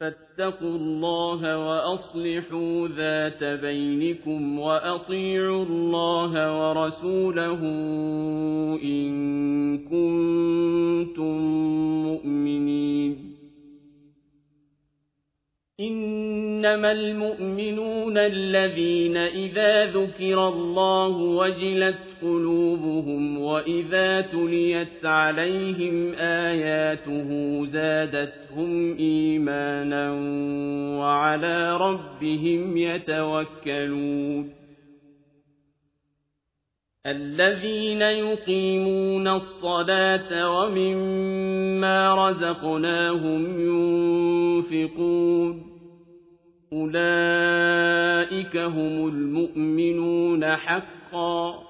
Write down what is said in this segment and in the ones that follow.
فاتقوا الله وأصلحوا ذات بينكم وأطيعوا الله ورسوله إن كنتم مؤمنين. إنما المؤمنون الذين إذا ذكر الله وجلت قلوبهم وإذا تليت عليهم آياته زادتهم إيمانا وعلى ربهم يتوكلون الذين يقيمون الصلاة ومما رزقناهم ينفقون أولئك هم المؤمنون حقا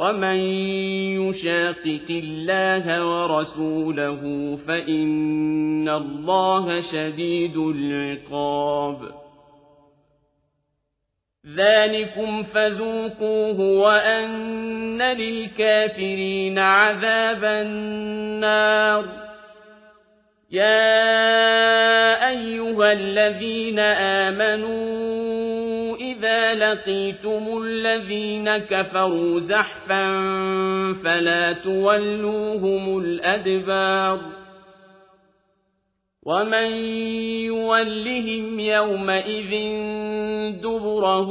ومن يشاقق الله ورسوله فإن الله شديد العقاب ذلكم فذوقوه وأن للكافرين عذاب النار يا أيها الذين آمنوا إذا لقيتم الذين كفروا زحفا فلا تولوهم الأدبار ومن يولهم يومئذ دبره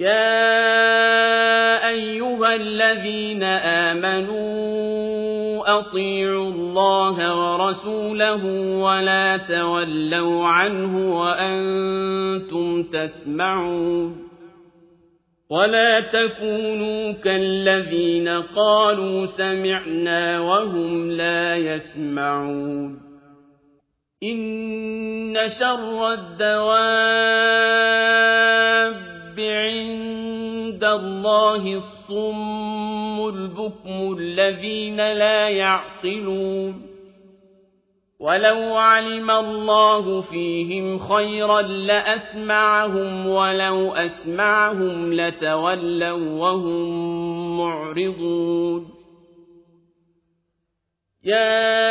يا أيها الذين آمنوا أطيعوا الله ورسوله ولا تولوا عنه وأنتم تسمعون ولا تكونوا كالذين قالوا سمعنا وهم لا يسمعون إن شر الدواب عند الله الصم البكم الذين لا يعقلون ولو علم الله فيهم خيرا لأسمعهم ولو أسمعهم لتولوا وهم معرضون يا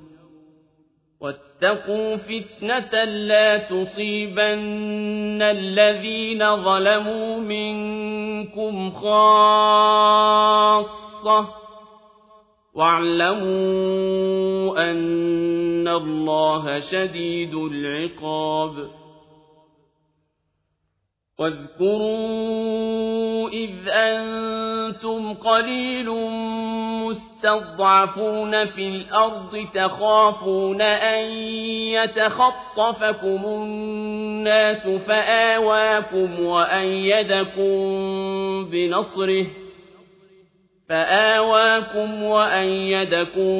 واتقوا فتنة لا تصيبن الذين ظلموا منكم خاصة. واعلموا أن الله شديد العقاب. واذكروا إذ أنتم قليل مستضعفون في الأرض تخافون أن يتخطفكم الناس فآواكم وأيدكم بنصره فآواكم وأيدكم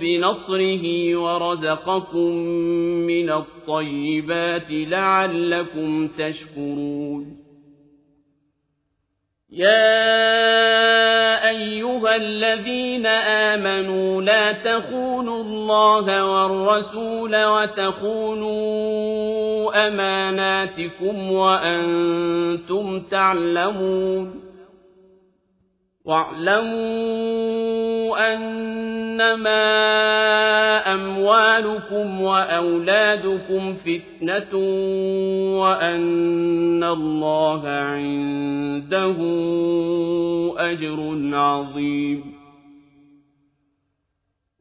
بنصره ورزقكم من الطيبات لعلكم تشكرون يا أيها الذين آمنوا لا تخونوا الله والرسول وتخونوا أماناتكم وأنتم تعلمون واعلموا أنما أموالكم وأولادكم فتنة وأن الله عنده أجر عظيم.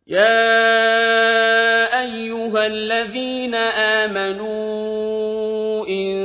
يا أيها الذين آمنوا إن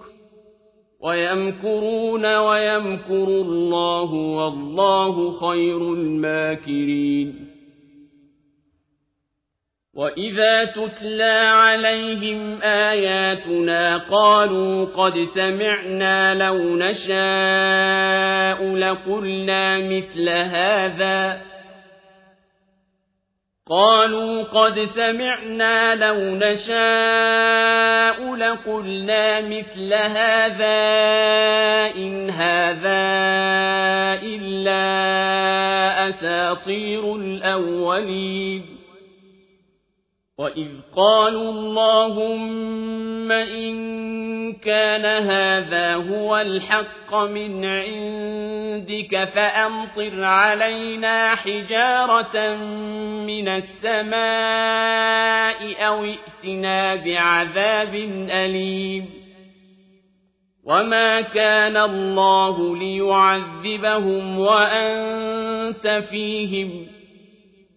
ويمكرون ويمكر الله والله خير الماكرين. وَإِذَا تُتْلَىٰ عَلَيْهِمْ آيَاتُنَا قَالُوا قَدْ سَمِعْنَا لَوْ نَشَاءُ لَقُلْنَا مِثْلَ هَٰذَا قَالُوا قَدْ سَمِعْنَا لَوْ نَشَاءُ لَقُلْنَا مِثْلَ هَٰذَا إِنْ هَٰذَا إِلَّا أَسَاطِيرُ الْأَوَّلِينَ. وَإِذْ قَالُوا اللَّهُمَّ إِن كَانَ هَٰذَا هُوَ الْحَقَّ مِنْ عِندِكَ فَأَمْطِرْ عَلَيْنَا حِجَارَةً مِّنَ السَّمَاءِ أَوِ ائْتِنَا بِعَذَابٍ أَلِيمٍ وَمَا كَانَ اللَّهُ لِيُعَذِّبَهُمْ وَأَنتَ فِيهِمْ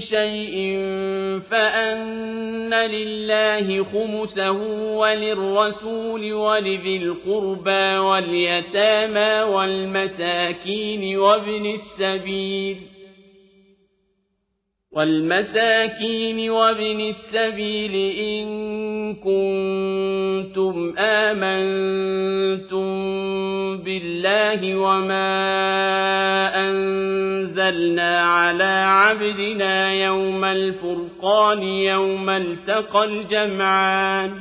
شيء فأن لله خمسه وللرسول ولذي القربى واليتامى والمساكين وابن السبيل والمساكين وابن السبيل إن كنتم آمنتم بالله وما أنزلنا على عبدنا يوم الفرقان يوم التقى الجمعان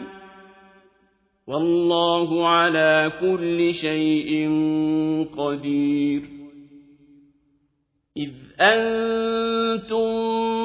والله على كل شيء قدير إذ أنتم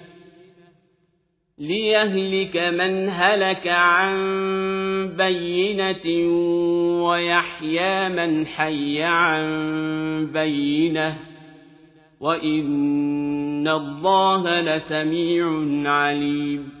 ليهلك من هلك عن بينة ويحيى من حي عن بينة وإن الله لسميع عليم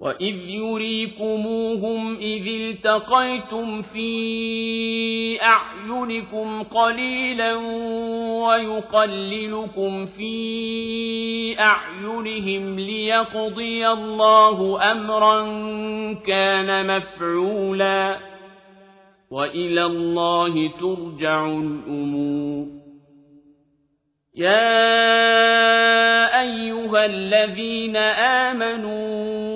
وَإِذْ يُرِيكُمُوهُمْ إِذِ الْتَقَيْتُمْ فِي أَعْيُنِكُمْ قَلِيلًا وَيُقَلِّلُكُمْ فِي أَعْيُنِهِمْ لِيَقْضِيَ اللَّهُ أَمْرًا كَانَ مَفْعُولًا وَإِلَى اللَّهِ تُرْجَعُ الْأُمُورُ يَا أَيُّهَا الَّذِينَ آمَنُوا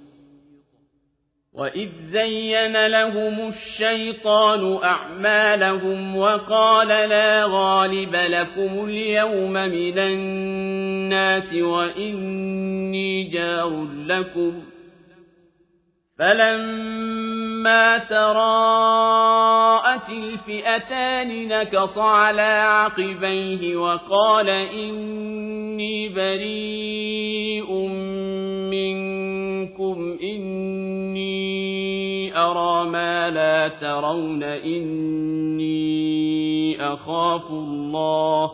وَإِذْ زَيَّنَ لَهُمُ الشَّيْطَانُ أَعْمَالَهُمْ وَقَالَ لَا غَالِبَ لَكُمُ الْيَوْمَ مِنَ النَّاسِ وَإِنِّي جَارٌ لَكُمْ فَلَمَّا تَرَاءَتِ الْفِئَتَانِ نَكَصَ عَلَى عَقِبَيْهِ وَقَالَ إِنِّي بَرِيءٌ مِنكُمْ إِنِّي أَرَىٰ مَا لَا تَرَوْنَ إِنِّي أَخَافُ اللَّهَ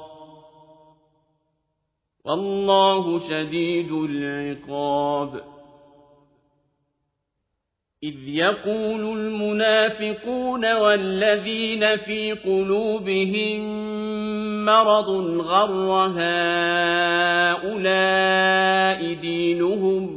وَاللَّهُ شَدِيدُ الْعِقَابِ إِذْ يَقُولُ الْمُنَافِقُونَ وَالَّذِينَ فِي قُلُوبِهِم مَّرَضٌ غَرَّ هَٰؤُلَاءِ دِينُهُمْ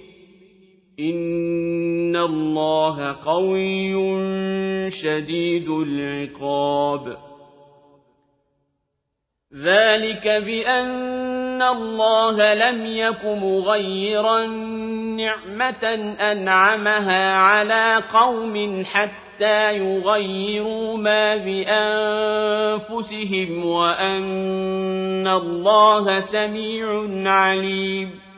إن الله قوي شديد العقاب ذلك بأن الله لم يك مغيرا نعمة أنعمها على قوم حتى يغيروا ما بأنفسهم وأن الله سميع عليم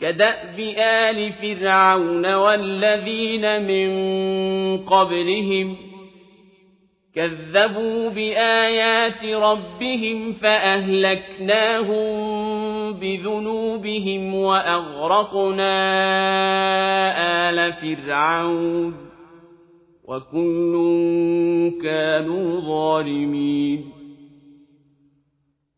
كدأب آل فرعون والذين من قبلهم كذبوا بآيات ربهم فأهلكناهم بذنوبهم وأغرقنا آل فرعون وكل كانوا ظالمين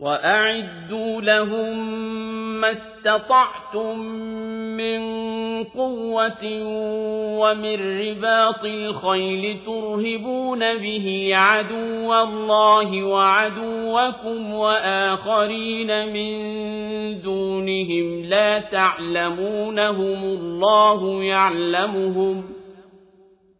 وأعدوا لهم ما استطعتم من قوة ومن رباط الخيل ترهبون به عدو الله وعدوكم وآخرين من دونهم لا تعلمونهم الله يعلمهم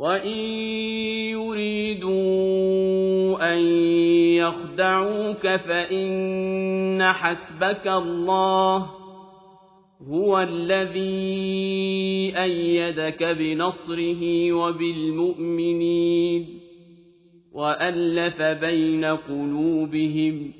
وإن يريدوا أن يخدعوك فإن حسبك الله هو الذي أيدك بنصره وبالمؤمنين وألف بين قلوبهم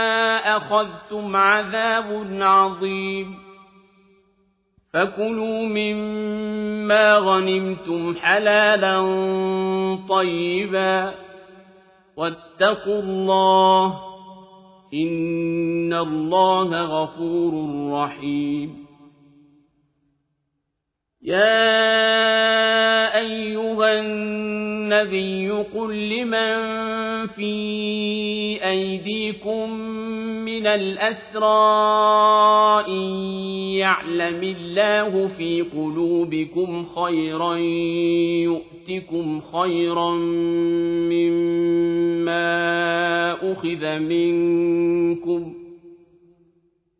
أخذتم عذاب عظيم. فكلوا مما غنمتم حلالا طيبا. واتقوا الله إن الله غفور رحيم. يا أيها النبي قل لمن في أيديكم من الأسرى إن يعلم الله في قلوبكم خيرا يؤتكم خيرا مما أخذ منكم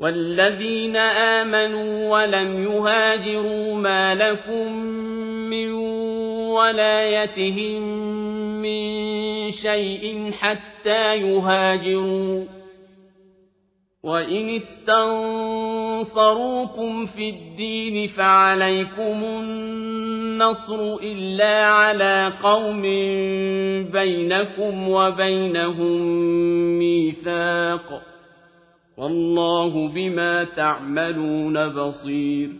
والذين آمنوا ولم يهاجروا ما لكم من ولايتهم من شيء حتى يهاجروا وإن استنصروكم في الدين فعليكم النصر إلا على قوم بينكم وبينهم ميثاق والله بما تعملون بصير.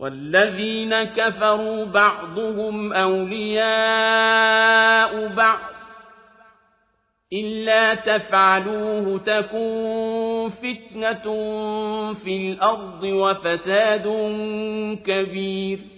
والذين كفروا بعضهم أولياء بعض إلا تفعلوه تكون فتنة في الأرض وفساد كبير.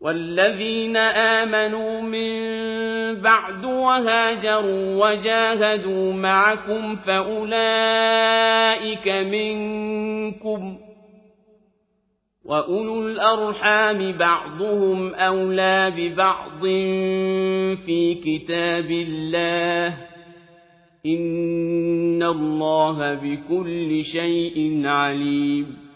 والذين آمنوا من بعد وهاجروا وجاهدوا معكم فأولئك منكم وأولو الأرحام بعضهم أولى ببعض في كتاب الله إن الله بكل شيء عليم